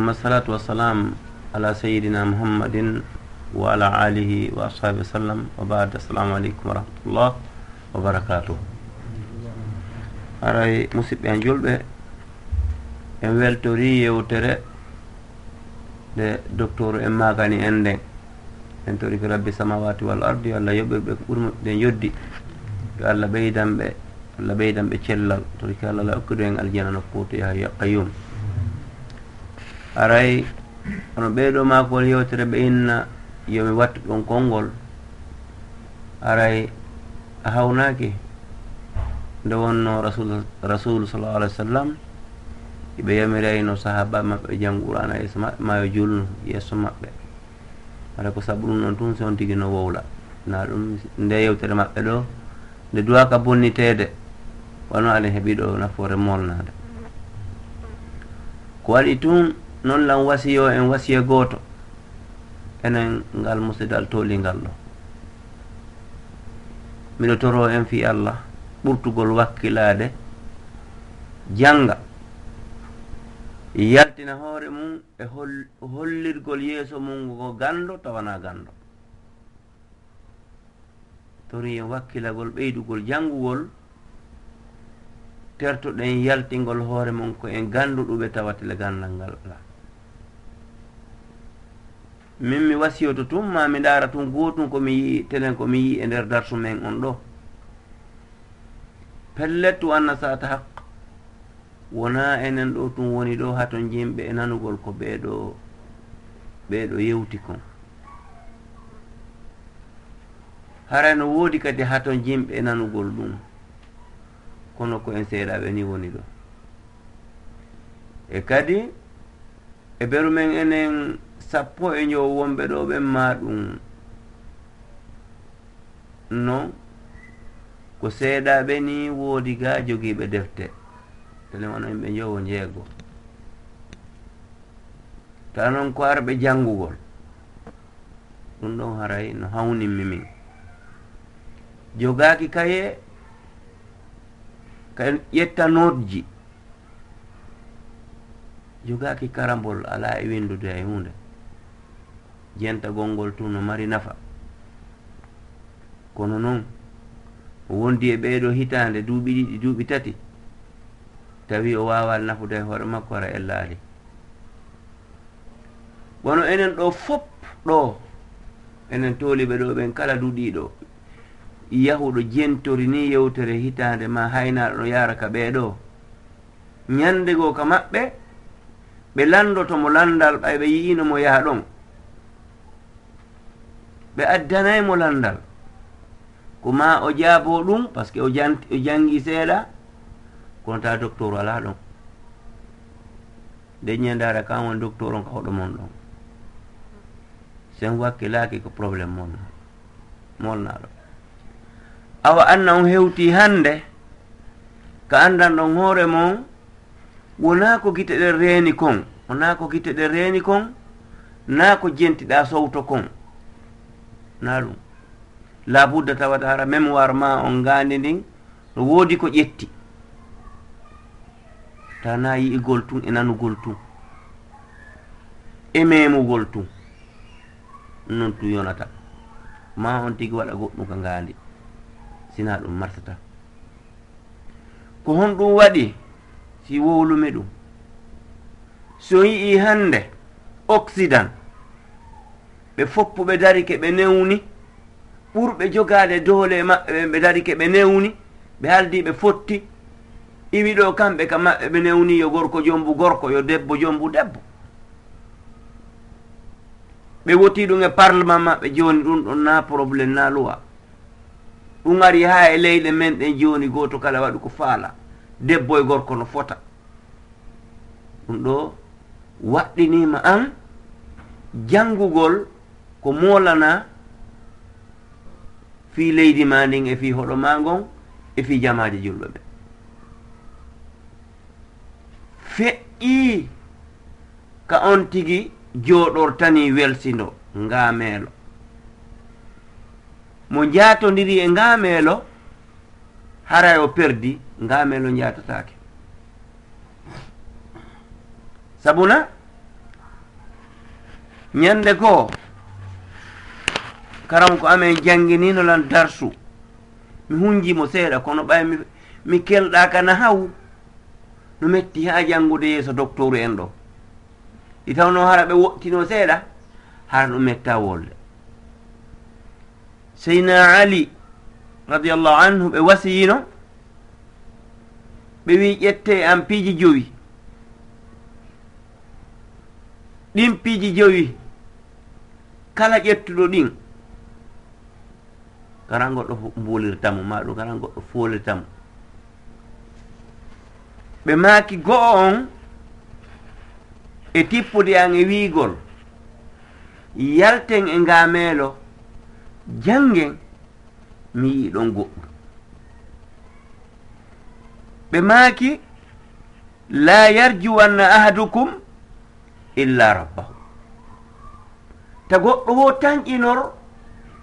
summa salatu wassalam ala sayidina muhammadin wa ala alihi wa ashabi wa sallam. Wa bad assalamu aleykum wa rahmatullah wa barakatuh. Aray musidɓe en julɓe en weltori yewtere nde docteur en magani en nden en tori ko rabbi samawati wal ardi yo allah yoɓɓirɓe ko ɓurmo ɗen yoddi. Yo allah ɓeydan ɓe allah ɓeydan ɓe cellal. Tori ko allah la okkidu en aljana no kuuto yaha ya qayum aray ono ɓeeɗo makol yewtere ɓe inna yomi wattu ɗon konngol aray a hawnaaki nde wonno rasul rasulu sallallah alih w sallam ɓe yamirayno sahaba maɓɓe jam qur'an e mayo julnu yesso maɓɓe. Aɗa ko sabu ɗum ɗon tun si on tigi no wowla. Na ɗum nde yewtere maɓɓe ɗo nde duwaka bonniteede wano aɗen heeɓi ɗo nafoore molnade ko waɗi tun noon lan wasiyo en wasiya gooto enen ngal musidal tolingal ɗo. Miɗo toro en fi allah ɓurtugol wakkilade janga yaltina hoore mum e hollirgol yeeso mum ko gando tawana gando tori en wakkilagol ɓeydugol jangugol tertoɗen yaltingol hoore mum ko en ganduɗuɓe tawatele gandal ngal. ala min mi wasiyoto tun ma mi ndaara tun gootum komi yii telen komi yii e nder darsu men on ɗo. Pellettu anna sata haq wona enen ɗo tun woni ɗo haton jimɓe e nanugol ko ɓeeɗo ɓeeɗo yewti kon. Hara no woodi kadi haton jimɓe e nanugol ɗum kono ko en seeɗaɓe ni woni ɗo. E kadi e beru men enen sappo e njo wonɓe ɗo ɓen ma ɗum non ko seeɗaɓe ni woodi ga jogiiɓe defte. Tele wono yimɓe jowo jeego ta noon ko arɓe janngugol ɗum ɗon haray no hawninmi min. Jogaaki kaye ka ƴetta notji jogaaki karambol alaa e winndude e hunde jentagol ngol tun no mari nafa. Kono noon o wondi e ɓeyɗo hitande duuɓi ɗiɗi duuɓi tati tawi o wawal nafude e hoore makko ara ellaali. Wono enen ɗo fop ɗo enen tooliɓe ɗo ɓen kala duɗiɗo yahuɗo jentori ni yewtere hitande ma haynaɗo no yara ka ɓeeɗo ñandego ka maɓɓe ɓe landotomo landal ɓay ɓe yi'ino mo yaha ɗon. ɓe addanaymo landal. Ko ma o jaabo ɗum par ce que o jangi seeɗa kono ta docteur ala ɗon. Nde ñandara kan won docteur on ka hoɗo mon ɗon. Sen wakkilaaki ko probléme molna molnaɗo awa anna on hewti hannde ka andan ɗon hoore mon wona ko gite ɗen reeni kon wona ko gite ɗen reeni kon na ko jentiɗa sowto kon. na ɗum. Labudda tawata hara mémoire ma on gandi ndin no woodi ko ƴetti. Ta na yi'igol tun e nanugol tun. E memugol tun. Non tun yonata. Ma on tigi waɗa goɗɗum ka ngandi sina ɗum martata. Ko hon ɗum waɗi si wowlumi ɗum. So yi'i hande occident ɓe foppu ɓe dari ke ɓe newni. Ɓurɓe jogaade doole maɓɓe ɓe dari ke ɓe newni ɓe haldi ɓe fotti. Iwi ɗo kamɓe ka maɓɓe ɓe newni yo gorko jombu gorko yo debbo jombu debbo. Ɓe woti ɗum e parlement maɓɓe joni ɗum ɗon na probléme na loi ɗum ari ha e leyɗe men ɗen joni goto kala waɗi ko faala. Debbo e gorko no fota. Ɗum ɗo waɗɗinima an jangugol ko moolana fii leydi ma ndin e fii hoɗo ma ngon e fii jamaje julɓe ɓe feƴƴi ka on tigi jooɗortani welsindo ngaameelo mo jaatondiri e ngaameelo haray o perdi ngaameelo jaatataake sabuna ñande koo karam ko amen janggininolan darsu. Mi hunjimo seeɗa kono ɓay mi mi kelɗa kana haw. No metti ha janngude yeeso docteur en ɗo. Ɗi tawno hara ɓe woɗtino seeɗa hara ɗum metta wolde seyna ali radiallahu anhu ɓe wasiyino ɓe wi ƴette an piiji jowi. Ɗin piiji jowi kala ƴettuɗo ɗin. kara goɗɗo mbulirtamo ma ɗum kara goɗɗo folirtamo ɓe maaki go'o on e tippude an e wiigol yalten e ngameelo jangen mi yii ɗon goɗɗum. Ɓe maaki la yarjuwanna ahadukum illa rabbahu. Ta goɗɗo wo tan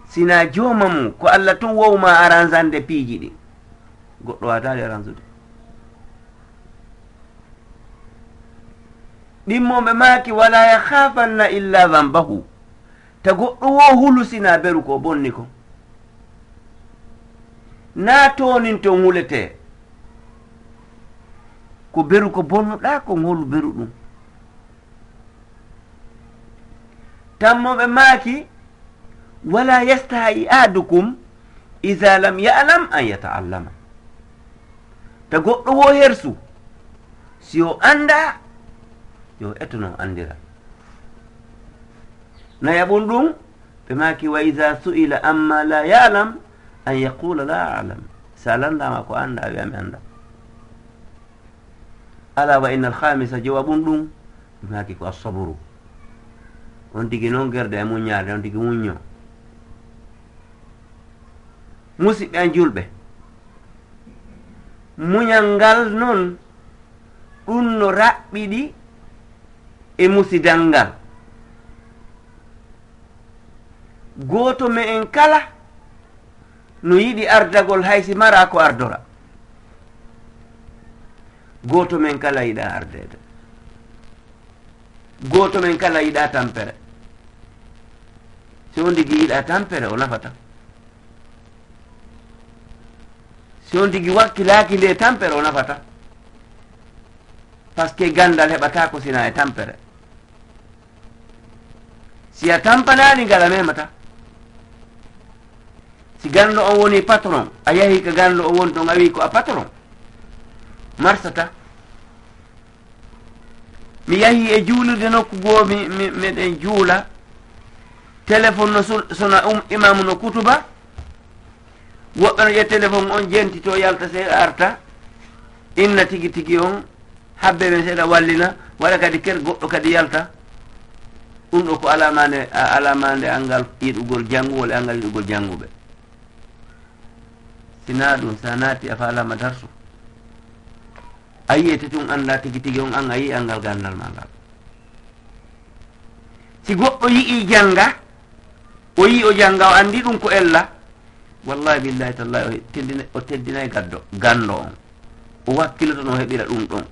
sina jooma mum ko allah tun wowma aransande piiji ɗi. Goɗɗo watali aransude ɗimmoɓe maaki wala yahafanna illa vambahu ta goɗɗo wo hulu sina beru ko bonni ko. Na tonin ton hulete ko beru ko bonnuɗa ko holu beru ɗum. Tammoɓe maaki wala yastahi ahadukum ida lam yalam an yataallama. Ta goɗɗo wo hersu si o anda yo ettuno anndira naya ɓum ɗum ɓe maki wa ida su'ila amma la yalam an yaqula la alam. Sa landama ko anda a wiyami anda. Ala wa inna alhamisa jowaɓun ɗum ɓe maki ko assabru. On tigi noon gerde e muñade on tigi muñño. musidɓe an julɓe. Muñal ngal noon ɗum no raɓɓiɗi e musidal ngal. Gooto me en kala no yiɗi ardagol haysi mara ko ardora. Gooto men kala yiɗa ardede. Gooto men kala yiɗa tampere. So ndigi yiɗa tampere o nafata si on tigi wakkilaaki nde tampere o nafata. Par ce que gandal heɓata ko sina e tampere. Si a tampanaani ngala memata si ganndo on woni patron a yahi ko ganndo on woni ton a wi ko a patron marsata. Mi yahi e juulirde nokku goo mi miɗen juula téléphone no sona um imamu no kutuba woɓɓe no ƴet téléphone on jentito yalta se arta. Inna tigi tigi on habbe men seeɗa wallina waɗa kadi ker goɗɗo kadi yalta. Ɗum ɗo ko alamande alamande angal yiɗugol janngugol e angal yiɗugol jannguɓe. Sina ɗum sa naati a falama darsu. A yiyete tun annda tigi tigi on an a yii angal gandal ma ngal si goɗɗo yii jannga o yii o jannga o anndi ɗum ko ella wallahi billahi tallahi o teddinayi e gaddo gando on. O wakkiloto no heɓira ɗum ɗon.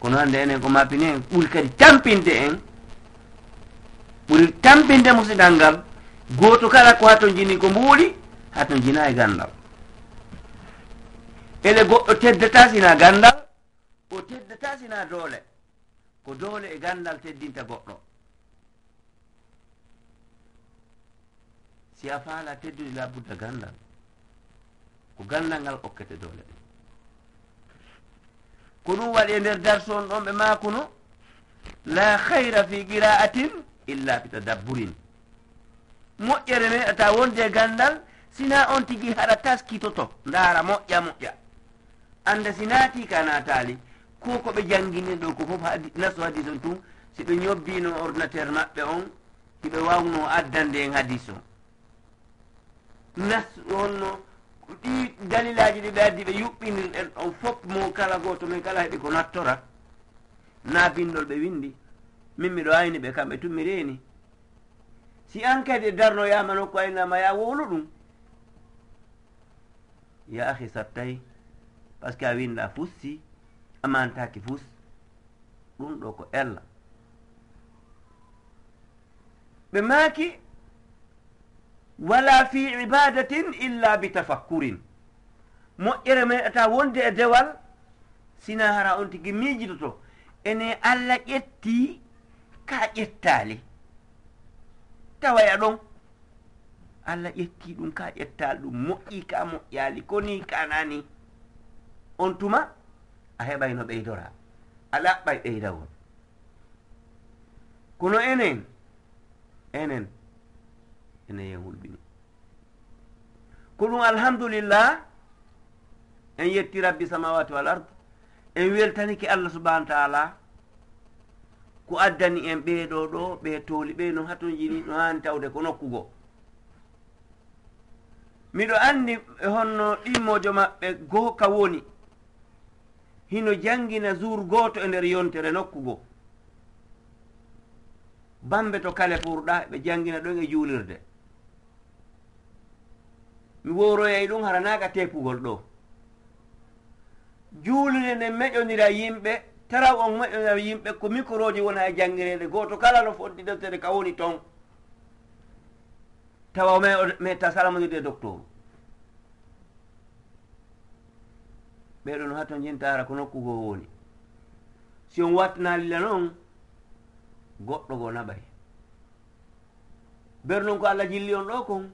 Kono hande enen ko mapini en ɓuri kadi tampinde en ɓuri tampinde musidal ngal goto kala ko hato jini ko mbuuɗi hato jinayi e gandal. Ele goɗɗo teddata sina gandal o teddata sina doole. Ko doole e gandal teddinta goɗɗo. si a faala teddude labudda gandal ko gandal ngal okkete doole. Ɗe ko ɗum waɗi e nder darson ɗon ɓe makuno la hayra fi qira'atin illa fi tadabburin. Moƴƴere nde ata wonde gandal sina on tigui haɗa taskitoto ndaara moƴƴa moƴƴa. Anda sinati ka natali ko ko ɓe jangguini ɗo ko foof nasu hadis on tun si ɓe ñobbino ordinateur maɓɓe on hiɓe wawno addande en hadis on nas holno ɗi dalilaji ɗi ɓe addi ɓe yuɓɓinirɗen on fof mo kala goto min kala heɓi ko nattora. Na bindol ɓe windi min miɗo ayni ɓe kamɓe tummireni si an kadi e darnoyama nokku aynama ya wowlu ɗum? Ya ahi sattay par ce que a winda fussi amantaki fus ɗum ɗo ko ella. Ɓe maaki wala fi ibadatin illa bi tafakkurin. Moƴƴere meeɗata wonde e dewal sina hara on tigi miijidoto ene allah ƴetti ka ƴettaali. Tawaya ɗon allah ƴetti ɗum ka ƴettaali ɗum moƴƴi ka moƴƴaali koni kanani on tuma a heɓay no ɓeydora a laɓɓay ɓeydawol kono enen enen ene yewulɓi hulɓini ko ɗum alhamdulillah en yetti rabbi samawati wal ard en weltanike allah subahana taala ko addani en ɓeeɗo ɗo ɓe tooli ɓe no haton jini no haani tawde ko nokkugo. Miɗo anndi honno ɗimmojo maɓɓe goo ka woni hino janngina jour gooto e nder yontere nokkugo. Bambe to kale pourɗa ɓe janngina ɗon e juulirde. mi woroyay ɗum haranaga tepugol ɗo. Juulude nde meƴonira yimɓe taraw on meƴonira yimɓe ko microji wona e jangirede goto kala no foddi deftere ka woni toon tawa meta salamodirde docteur. Ɓeɗo no hatto jintara ko nokkugo woni. Si on wattanalila noon goɗɗo go naɓay. Ber noon ko allah jilli on ɗo kon.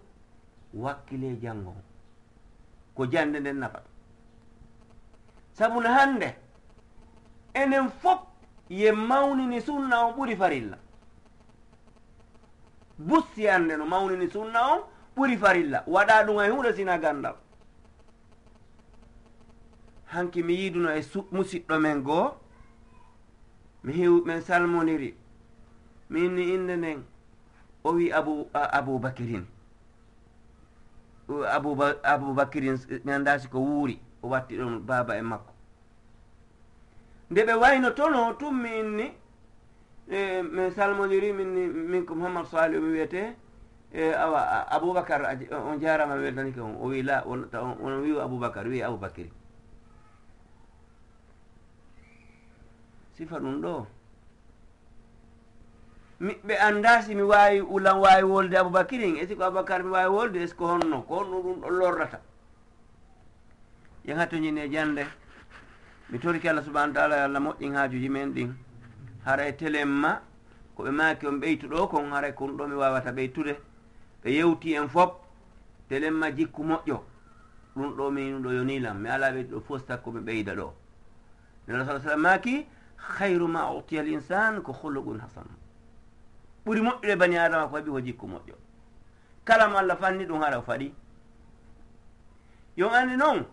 wakkile janngo. Ko jande nden nafata sabu no hannde enen fof ye mawnini sunna on ɓuri farilla. Bussi annde no mawnini sunna on ɓuri farilla. Waɗa ɗum e huuɗo sina ganndal hanki mi yiduno e musiɗɗo men goo mi hiw min salmoniri. Min ni innde nden o wi abou aboubakirin abouba aboubacrine eh, mi annda siko wuuri o watti ɗon baaba e makko. Nde ɓe wayno tono tummi inni e min salmodiri minni min ko mouhammad sali mi wiyete e awa aboubacar on jarama mi weltani ke on o wi la on wi aboubacar wi aboubacry sifa ɗum ɗo. ɓe annda si mi wawi ulan wawi wolde aboubakirin est ce que aboubacar mi wawi wolde? Est ce que honno ko honno? ɗum ɗo lorrata? Yan hattoñine jande mi torki allah subahanau taala yo allah moƴƴin haajuji men ɗin. Hara e télén ma ko ɓe maaki on ɓeytuɗo kon haray e kon ɗo mi wawata ɓeytude. Ɓe yewti en fop télén ma jikku moƴƴo ɗum ɗo min ɗo yonilam mi ala ɓeytuɗo fo sakko mi ɓeyda ɗo. Nela sa sallam maaki hayru ma utiya l insan ko huluqun hasanu ɓuri moƴƴude bani adama ko waɗi ko jikku moƴƴo. Kala mo allah fanni ɗum haɗa o faɗi. Yon anndi noon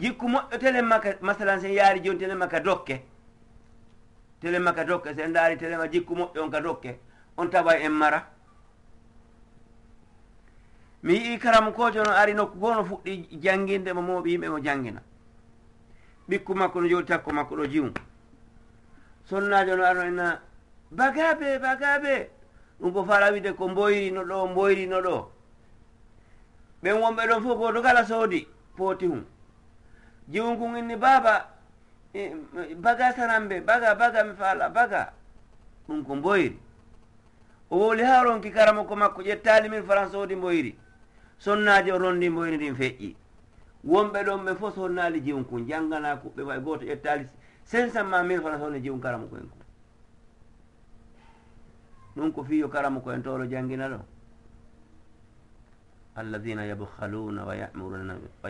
jikku moƴƴo tele makka masalan sen yaari joni tele makka dokke. Tele makka dokke sen ndaari telema jikku moƴƴo on ka dokke on tawa en mara. Mi yii karam kojo no ari nokku goo no fuɗɗi jannginde mo mooɓi yimɓe mo janngina ɓikku makko no jooɗi takko makko ɗo jiwu. Sonnajo no arno enna bagabe bagabe ɗum fof fara wide ko mboyrino ɗo mboyrino ɗo. Ɓen wonɓe ɗon fof goto kala soodi pooti hum jiwon kon inni baaba e, baga saranɓe baga baga mi faala baga. Ɗum ko mboyri. O wowli ha ronki karama ko makko ƴettali min france soodi mboyri. Sonnaji o rondi mboyri ndin feƴƴi. Wonɓe ɗon ɓe fof sonnali jiwon kon janggana kuɓɓe way goto ƴettali cinq cent ma mille france one jiwon karama koyen ko ɗum ko fiyo karamu ko en toro jangina ɗo. Alladina yabhaluna wa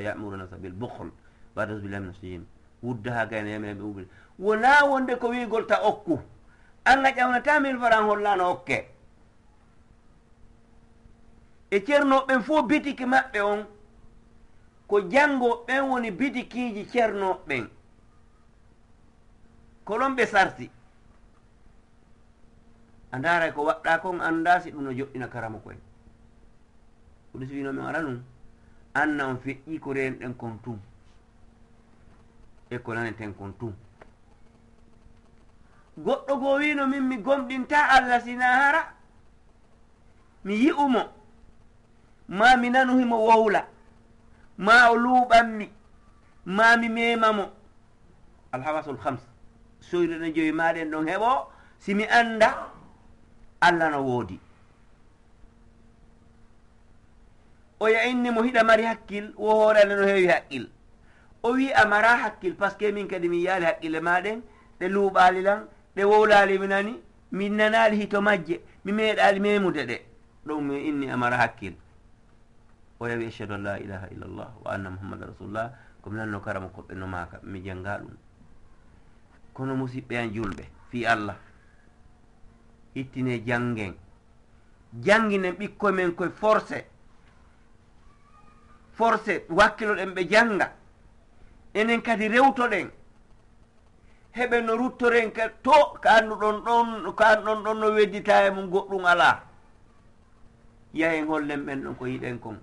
yamuruna sabil buhl wa tasbillahi min asihim wudda ha gayna yamen ɓe ubil wona wonde ko wigol ta okku. Allah ƴawnata min faran hollano okke. E ceernoɓen fof bitiki maɓɓe on ko janngo ɓen woni bitikiji ceernoɓen ko ɗon ɓe sarti. a ndaaray ko waɗɗa kon annda si ɗum no joɗɗina karama koye. Oɗo siwino min ara ɗum anna on feƴƴi ko renɗen kon tum. E ko naneten kon tum. Goɗɗo goo wino min mi gomɗinta allah sina hara mi yi'umo ma mi nanuhimo wowla ma o luuɓanmi ma mi memamo alhawasul hams soyrene joyi maɗen ɗon heɓo simi anda allah no woodi. O yayinni mo hiɗa mari hakkil wo hoorale no heewi haqqil o wi a mara hakkil par ce que min kadi min yaali haqqille maɗen ɗe luuɓaali lan ɗe wowlaali minani min nanaali hito majje mi meeɗaali memude ɗe. Ɗum mi inni a mara hakkil. O yawi achadu an la ilaha illallah wa anna muhammada rasulullah. Komi nanno karama koɓɓe no maaka mi jannga ɗum. Kono musidɓe an julɓe fi allah. hittine janngen. Jannginen ɓikkoye men koye forcé forcé wakkiloɗen ɓe jannga. Enen kadi rewtoɗen. Heɓe no ruttoren ka to ko annduɗon ɗon ko anɗon ɗon no weddita e mum goɗɗum alaa. Yahen hollen ɓen ɗon ko yiɗen kon.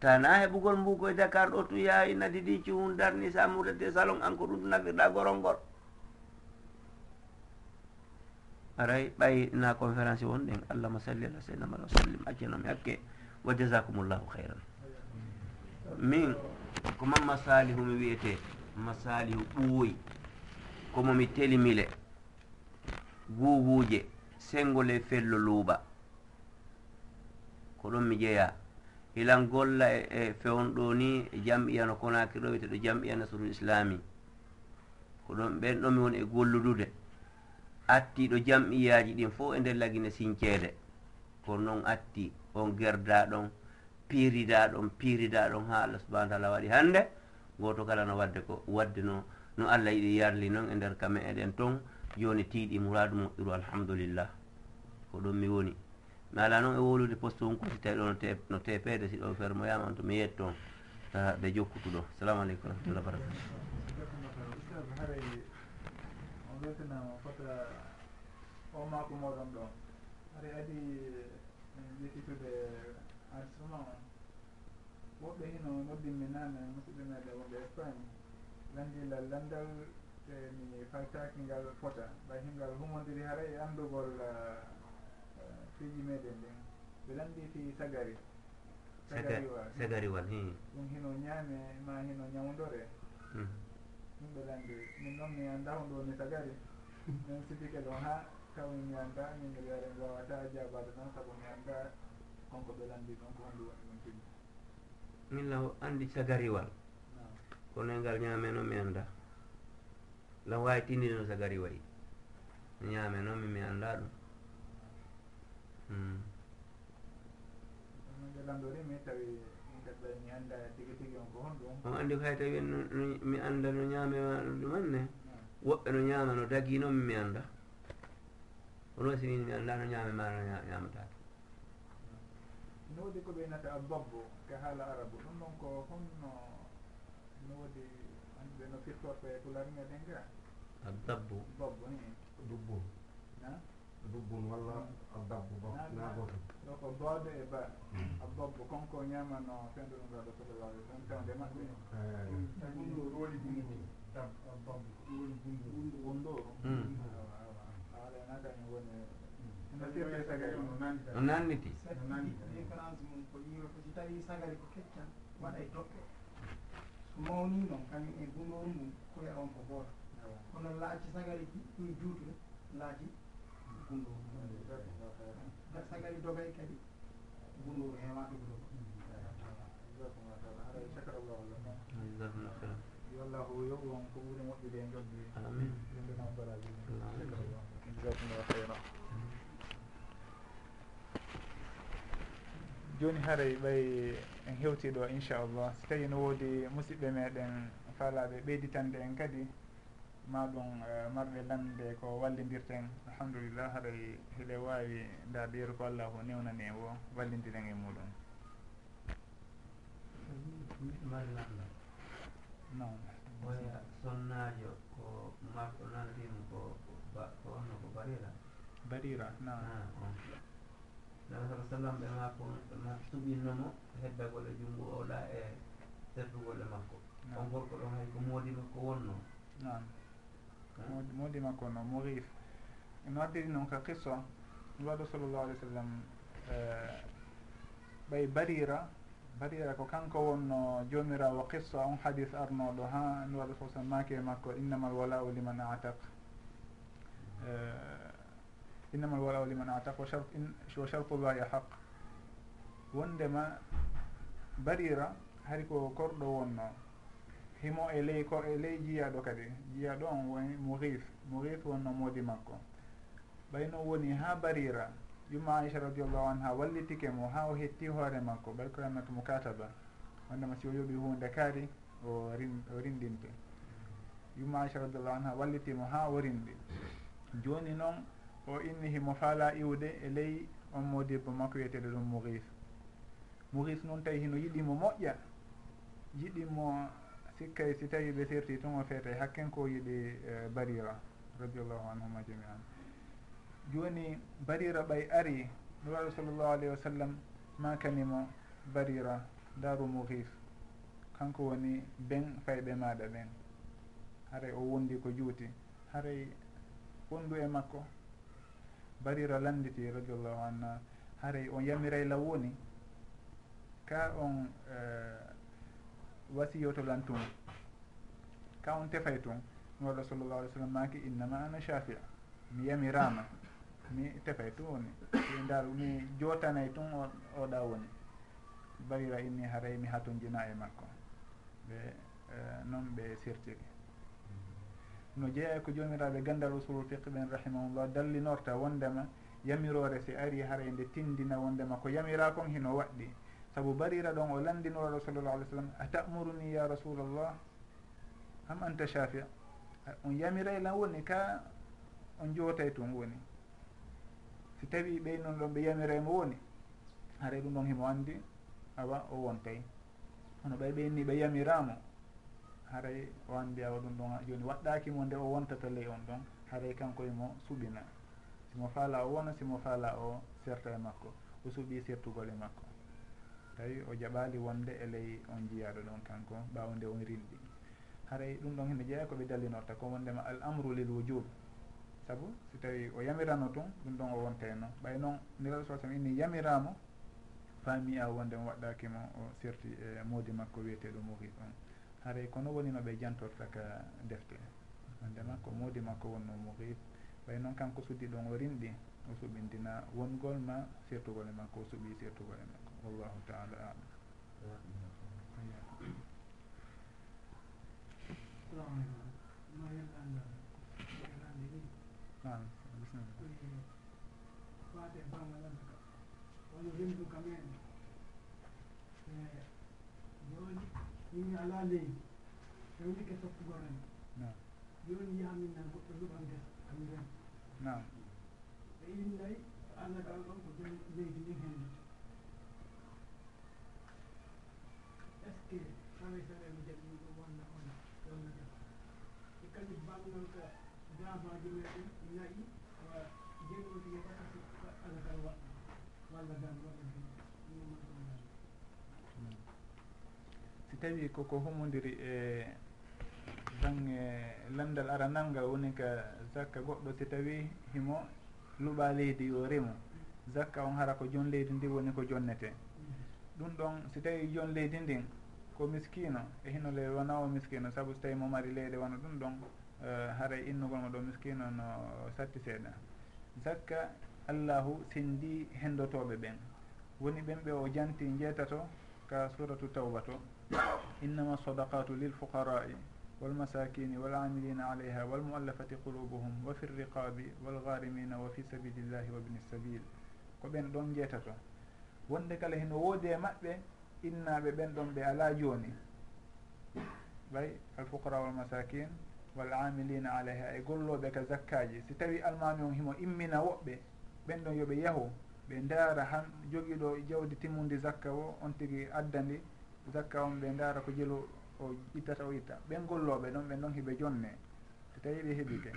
Tana heɓugol mbugo e dakar ɗo tu yaha inadi ɗi cuhun darni samuudete salon an ko ɗum nafirɗa gorongol aray ɓay na conférence won ɗen allahuma salli ala seydna mala sallim accenomi hakke wa jasakumullahu hayran min ko koma masalihu mi wiyete masalihu ɓooyi komomi telimile guuguuje sengole fello luuɓa. Ko ɗon mi jeeya. Hilan golla e, e fewn ɗo ni e jam'iya no konaki ɗo wiyete ɗo jam'iya nasrul islami. Ko ɗon ɓen ɗon mi woni e golludude. attiɗo jam'iyaji ɗin fof e nder lagine sinceede ko noon atti on gerda ɗon piirida ɗon piirida ɗon ha allah subahana taala waɗi hannde. Goto kala no wadde ko wadde no no allah yiɗi yarli noon e nder kame eɗen toon joni tiiɗi mouradu moƴƴuru alhamdulillah. Ko ɗon mi woni. Mi ala noon e wolude poste wonko si tawi ɗo no tepede si ɗo fermoyama on to mi yiyat toon. Ɓe jokkutu ɗo. Salamu aleykum warahmatullah wabarakatu o weltanama fota o maako moɗon ɗon aɗa adi en ƴettitude enregistrement on. Woɓɓe hino noddinmi nane musidɓe meɗe wonɓe espagne. Landilal landal e mi faltaki ngal fota ɓay hingal humodiri haray e andugol fiiji eh, meɗen ɗin ɓe landi fi sagari. Sagariwal sagariwal ɗum hino ñaame ma hino ñawdore hmm. yimɓe ɗo landi min noon mi annda hon ɗo ni tagari min sipikel on ha taw mi annda min mi wiyare mi wawata jabade noon saabu mi annda konko ɓe landi ɗon ko honɗi woni ɗum tigi law andi sagariwal. Kono e ngal ñaame noon mi annda lam wawi tindi no sagari wayi mi ñaame noon mi mi annda ɗum. Hmm. Ɓe landori mi tawi on anndi ko hay tawi mi annda no ñaamema ɗum ɗumanne hmm. woɓɓe no ñaama no dagi noon mi annda. Si wasinin mi annda no ñaame ma no ñaamatake hmm. no woodi ko ɓeynata babbo ko haala arabu ɗum ɗon ko honno no woodi anɓe no firtorto e tularinge ɗen ga addabbo dabbo. Ni. Dubbun. Dubbun walla hmm. addabbo ba naa gotum ko boode e ba a abobbo konko ñamano fenɗo ɗum gaɗo sallallah alih w sallam tawde maɓɓe woni rooli gundu abobbo ɗum woni gundu gundu gondoro ala naga woni no nanniti différence mum ko yiroto si tawi sagari ko keccan waɗa e doɓɓe so mawni noon kañum e gundoru mum koye on ko gooto kono laaci sagari ɗi ɗum juutude laati gundoru sagari dogay kadi. Gundu hewaɓe gudo yo allahu yo on ko ɓuri moƴƴude e joddi yimɓe noon baraji jasakumllah hayra joni haaray ɓay en hewtiɗo inchallah. So tawi no woodi musidɓe meɗen faalaɓe ɓeyditande en kadi ma ɗum e, marɓe lamɓe ko wallidirten alhamdulillah haɗay hiɗe wawi daadiru ko allah ko newnani e wo wallidiren e muɗum. Non oya sonnajo ko marɗo nandimo ko ko onno ko barira barira non ah, nabi sa sallam ɓe makko ma suɓinnomo heddagol e junngo oɗa e seddugol e makko. On gorko ɗon hay ko moodi makko wonno non modi makko no morif no addiri noon ka qissa. Waɗo sallllahu alih w sallam eh, ɓay barira. Barira ko kanko wonno jomirawo qissa. On hadis arnoɗo ha nulaɗo sa sallam maake makko innama alwala'u liman ataq eh, innama alwala'u liman ataq wa shartullahi haq wondema barira hari ko korɗo wonno. himo e ley ko e ley jiyaɗo kadi. Jiyaɗo on woni mourif mourif wonno moodi makko. Ɓayno woni ha barira. Yumma aicha radiallahu anha wallitike mo ha o hetti hoore makko. Ɓay ko wannata mo kataba. Wondema si o yooɓi hunde kaari o rin o rindinte. Yumma aicha radiallahu anha wallitimo ha o rindi. Joni noon o inni himo faala iwde e ley on modibbo makko wiyeteɗo ɗum mourif mourif noon tawi hino yiɗimo moƴƴa. Yiɗimo sikkay si tawi ɓe serti tuma feeta hakkenkoyiɓe barira radiallahu anhuma jami an joni barira ɓay ari nuraɗo sallllahu alayhi wa sallam makanimo barira daru mouris kanko woni ben fayɓe maɗa ɓen haray o wondi ko juuti. Haray wondu e makko. Barira landiti radiallahu anhu. Haray on yamiray law woni ka on uh, wasiyotolan tun. Ka on tefay tun walla sallllahu alih w sallam maki innama ana shafia. Mi yamirama mi tefay tun woni. Mi ndaru mi jotanay tun oɗa woni. Barira inni haray mi hatonjina e makko. Ɓe e, noon ɓe sirtiri no jeeya ko jomiraɓe gandal usulul fiqe ɓen rahimahullah dallinorta wondema yamirore si ari haray nde tindina wondema ko yamira kon hino waɗɗi. saabu barira ɗon o landinoraɗo sallallah alih w sallam a tamuruni ya rasulallah am anta shafia on yamiray lan woni ka? On jootay tun woni. Si tawi ɓey noon ɗon ɓe yamiraymo woni haray ɗum ɗon himo andi awa o wontay. Hono ɓay ɓeyni ɓe yamiramo haray o andi awa ɗum ɗon joni waɗɗakimo nde o wontata ley on ɗon haray kanko emo suɓina. Simo faala o wona simo faala o serta e makko o suuɓi sertugol e makko. tawi o jaɓali wonde e ley on jiyaɗo ɗon kanko ɓawde on rinɗi haray ɗum ɗon hene jeeya koɓe dallinorta ko wondema al amru lil wujub saabu si tawi o yamirano tun ɗum ɗon o wontayno ɓay noon niraɗo sa sam inni yamiramo faami a wonde mo waɗɗakimo o serti e moodi makko wiyeteɗo muhit on. Haray kono woni no ɓe jantorta ka defte? Wondema ko moodi makko wonno muhit ɓay noon kanko suddi ɗon o rinɗi o suɓindina wongol ma sertugol e makko o suuɓi sertugol e makko. wallahu taala alam. Fate bangalanta ka rendu kamen joni min ala leydi rewdike soppugoren joni yamin goɗɗo luɓan nder kam nden ɓe innayi allah gal ɗon ko joni leydi ndin hen si tawi koko humodiri e bange landal aranal ngal woni ka zakka goɗɗo si tawi himo luɓa leydi yo remo zakka on hara ko jon leydi ndi woni ko jonnete. Ɗum ɗon si tawi jon leydi ndin ko miskino e hino le wona o miskino saabu so tawi mo mari leyde wona ɗum ɗon Eh, haray innugol mo ɗo miskino no satti seeɗa. Zakka allahu sindi hendotoɓe ɓen. Woni ɓen ɓe o janti jeetato ka suratu tawba to. Innama sadakatu lil fuqarai walmasakini walamilina alayha walmuallafati qulubuhum wa fi rriqabi walgarimina wa fi sabilillahi wa bni sabil ko ɓen ɗon jeetato wonde kala heno woodi e maɓɓe innaɓe ɓen ɗon ɓe ala jooni. Ɓay alfuqara walmasakin wal amilina alayha e golloɓe ka zakkaji. Si tawi almami on himo immina woɓɓe ɓen ɗon yooɓe yahu ɓe ndaara han jogiiɗo jawdi timmundi zakka o on tigi addandi zakka on ɓe ndaara ko jelu o ittata o itta. Ɓen golloɓe ɗon ɓen ɗon hiɓe jonne. So tawi ɓe heɓike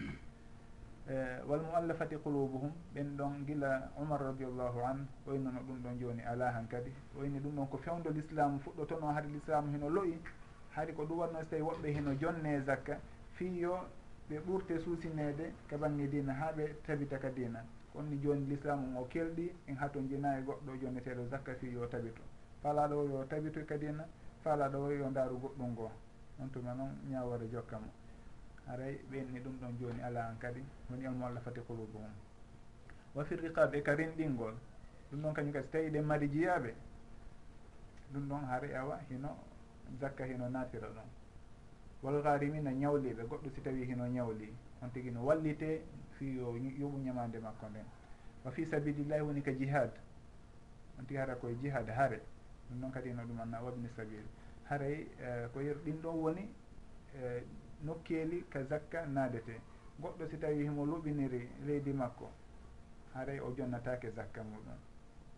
eh, walmuallafati qulubuhum ɓen ɗon gila umar radiallahu an oynono ɗum ɗon joni ala han kadi. Oyni ɗum ɗon ko fewdo l'islamu fuɗɗotono haade l'islamu hino loyi haade ko ɗum watno so tawi woɓɓe hino jonne e zakka. fiyo ɓe ɓurte suusinede ka bange dina ha ɓe tabita ka dina konni joni l'islamu o kelɗi en hato e goɗɗo jonneteɗo zakka fi yo tabito. Falaɗo o yo tabito ka dina falaɗo o yo ndaaru goɗɗum goo on tuma noon ñawore jokka mo. Aray ɓenni ɗum ɗon joni ala an kadi woni almu allah fati kulubu mum wa fi riqab e ka renɗingol ɗum ɗon kañum kadi so tawi ɗen mari jiyaɓe ɗum ɗon haray awa hino zakka hino natira ɗon walgarimina ñawliɓe goɗɗo si tawi hino ñawli on tigui no wallite fi yo yoɓu ñamande makko nden. Wa fi sabilillahi woni ka jihad on tigui hara koye jihad haare ɗum noon kadi no ɗum anna wabni sabil haray eh, ko yer ɗin ɗon woni eh, nokkeli ka zakka naadete. Goɗɗo si tawi himo luɓiniri leydi makko haray o jonnatake zakka muɗum.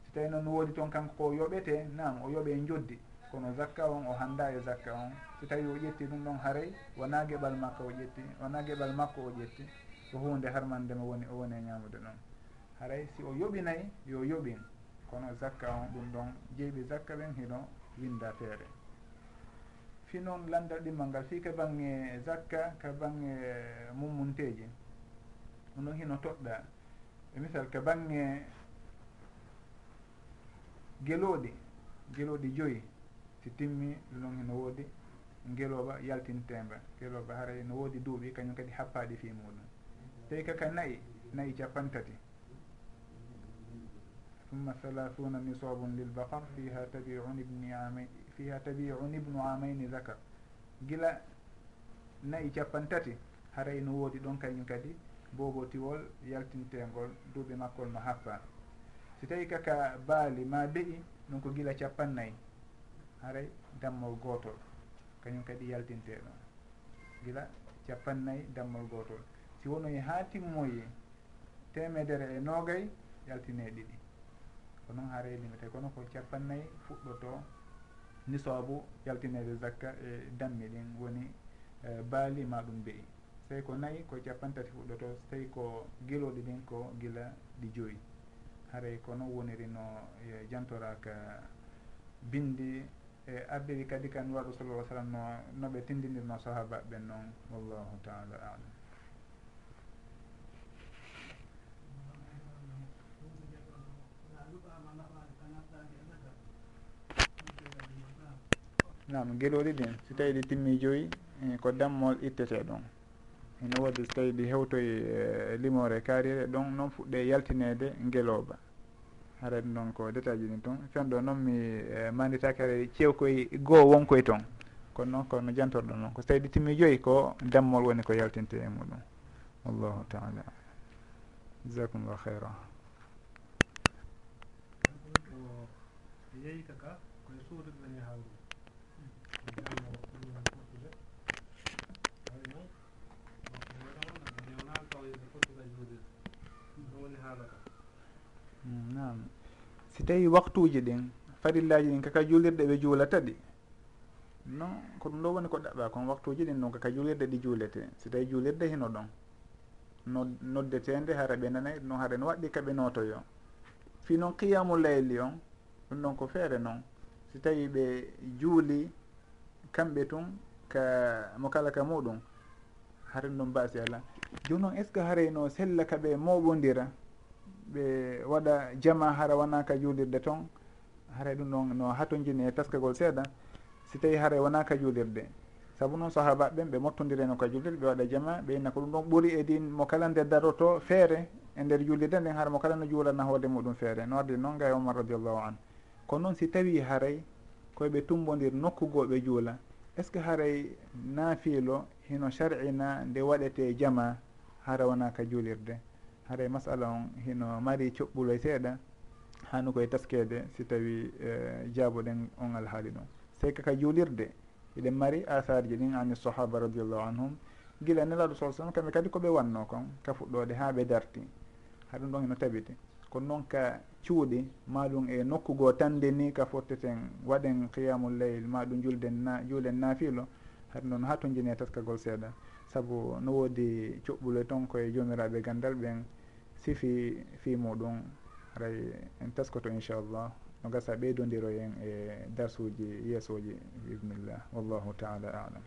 Si tawi noon woodi toon kanko ko yoɓete nam o yoɓe joddi kono zakka on o handa e zakka on. So tawi o ƴetti ɗum ɗon haaray wona geɓal makko o ƴetti wona geɓal makko o ƴetti ko hunde harmandema woni o woni e ñamude ɗon. Haray si o yoɓinayi yo yoɓin. Kono zakka on ɗum ɗon jeyɓe zakka ɓen hino winda feere. Fi noon landal ɗimmal ngal fi ka bange zakka ka bange mummunteji ɗum ɗon hino toɗɗa. E misal ka bange gelooɗi gelooɗi joyyi si timmi ɗum ɗon heno woodi ngeloba yaltintemba ngeloba haray no woodi duuɓi kañum kadi happaɗi fi muɗum. Tawi kaka nayi nayi capantati summa halahuna misabum lil bakar fiha tabiun ibni amai fiha tabiun ibnu amaini zakar gila nayi capantati haray no woodi ɗon kañum kadi bobo yaltintengol duuɓi makkol no happa si tawi kaka baali ma beyi ɗum ko gila capannayyi haray dammol gotol kañum kadi yaltinte ɗon gila capannayyi dammol gotol si wonoyi e ha timmoyi temedere e nogayi yaltine e ɗiɗi. Ko noon haray e limite. Kono ko capannayyi fuɗɗoto nisobu yaltinede zakka e dammi ɗin. Woni baali ma ɗum beyi so tawi ko nayyi ko capan tati fuɗɗoto so tawi ko giloɗi ɗin ko gila ɗi joyyi haray ko noon woniri no jantoraka bindi e ardiri kadi kan waɗu sallah sallam no noɓe tindinirno sahaba ɓen noon wallahu taala alam. Nam geloɗi ɗin si tawi ɗi timmi joyyi e ko dammol ittete ɗon. Ene waɗi so tawi ɗi hewtoye limore kaarire ɗon noon fuɗɗe yaltinede gueloba haɗati noon ko détail ji ɗin toon fen ɗo noon mi e, manditake aɗa cewkoye goho wonkoye toon kono noon kono jantorɗo noon. Ko so tawi ɗi timmi joyyi ko dammol woni ko yaltinte e muɗum. Wallahu taala jasakumllah heyra yeyi kaka koye suudude suuduɗani hawru haala ka Mm, nam si tawi waktuji ɗin farillaji ɗin kaka julirɗe ɓe juulata ɗi? Non ko ɗum ɗo woni ko ɗaɓɓa kon waktuji ɗin ɗon kaka julirɗe ɗi juulete. Si tawi juulirde hino ɗon no noddetende hara ɓe nanayi ɗum hara no waɗɗi kaɓe notoyo fi noon qiyamu layli on ɗum ɗon ko feere noon. Si tawi ɓe juuli kamɓe tun ka mo kala ka muɗum haren ɗum mbasi ala joni noon est ce que harayno sella kaɓe moɓodira ɓe waɗa jama hara wonaka juulirde toon haray ɗum ɗon no hatojini e taskagol seeɗa. Si tawi haray wonaka juulirde saabu noon sahabaɓe ɓen ɓe mottodireno ka juulirde ɓe waɗa jama ɓe inna ko ɗum ɗon ɓuuri e din mo kala nde daroto feere e nder juulirde nden hara mo kala no juulana hoode muɗum feere. No ardi noon gay omar radiallahu an. Kono noon si tawi haray koyeɓe tumbodir nokkugoɓe juula est ce que haray naafiilo hino sar'ina nde waɗete jama hara wonaka juulirde? haray masala on hino mari coɓɓuloy seeɗa hanu koye taskede si tawi e, jaaboɗen on alhaali ɗon sey kaka juulirde eɗen mari asarji ɗin ani sahaba radiallahu anhum. Gila nelaɗo sa sallam kamɓe kadi koɓe wanno kon ka fuɗɗode ha ɓe darti. Ha ɗum ɗon hino tabiti kono noon ka cuuɗi maɗum e nokkugoo tande ni ka fotteten waɗen qiyamul leyl maɗum julden na juulen naafilo haɗum ɗon ha to jini taskagol seeɗa. Saabu no woodi coɓɓule toon koye jomiraɓe e gandal ɓen sifi fi muɗum ray en taskoto inchallah. No gasa ɓeydodiro hen e darsuji yeesoji biidnillah wallahu taala alam.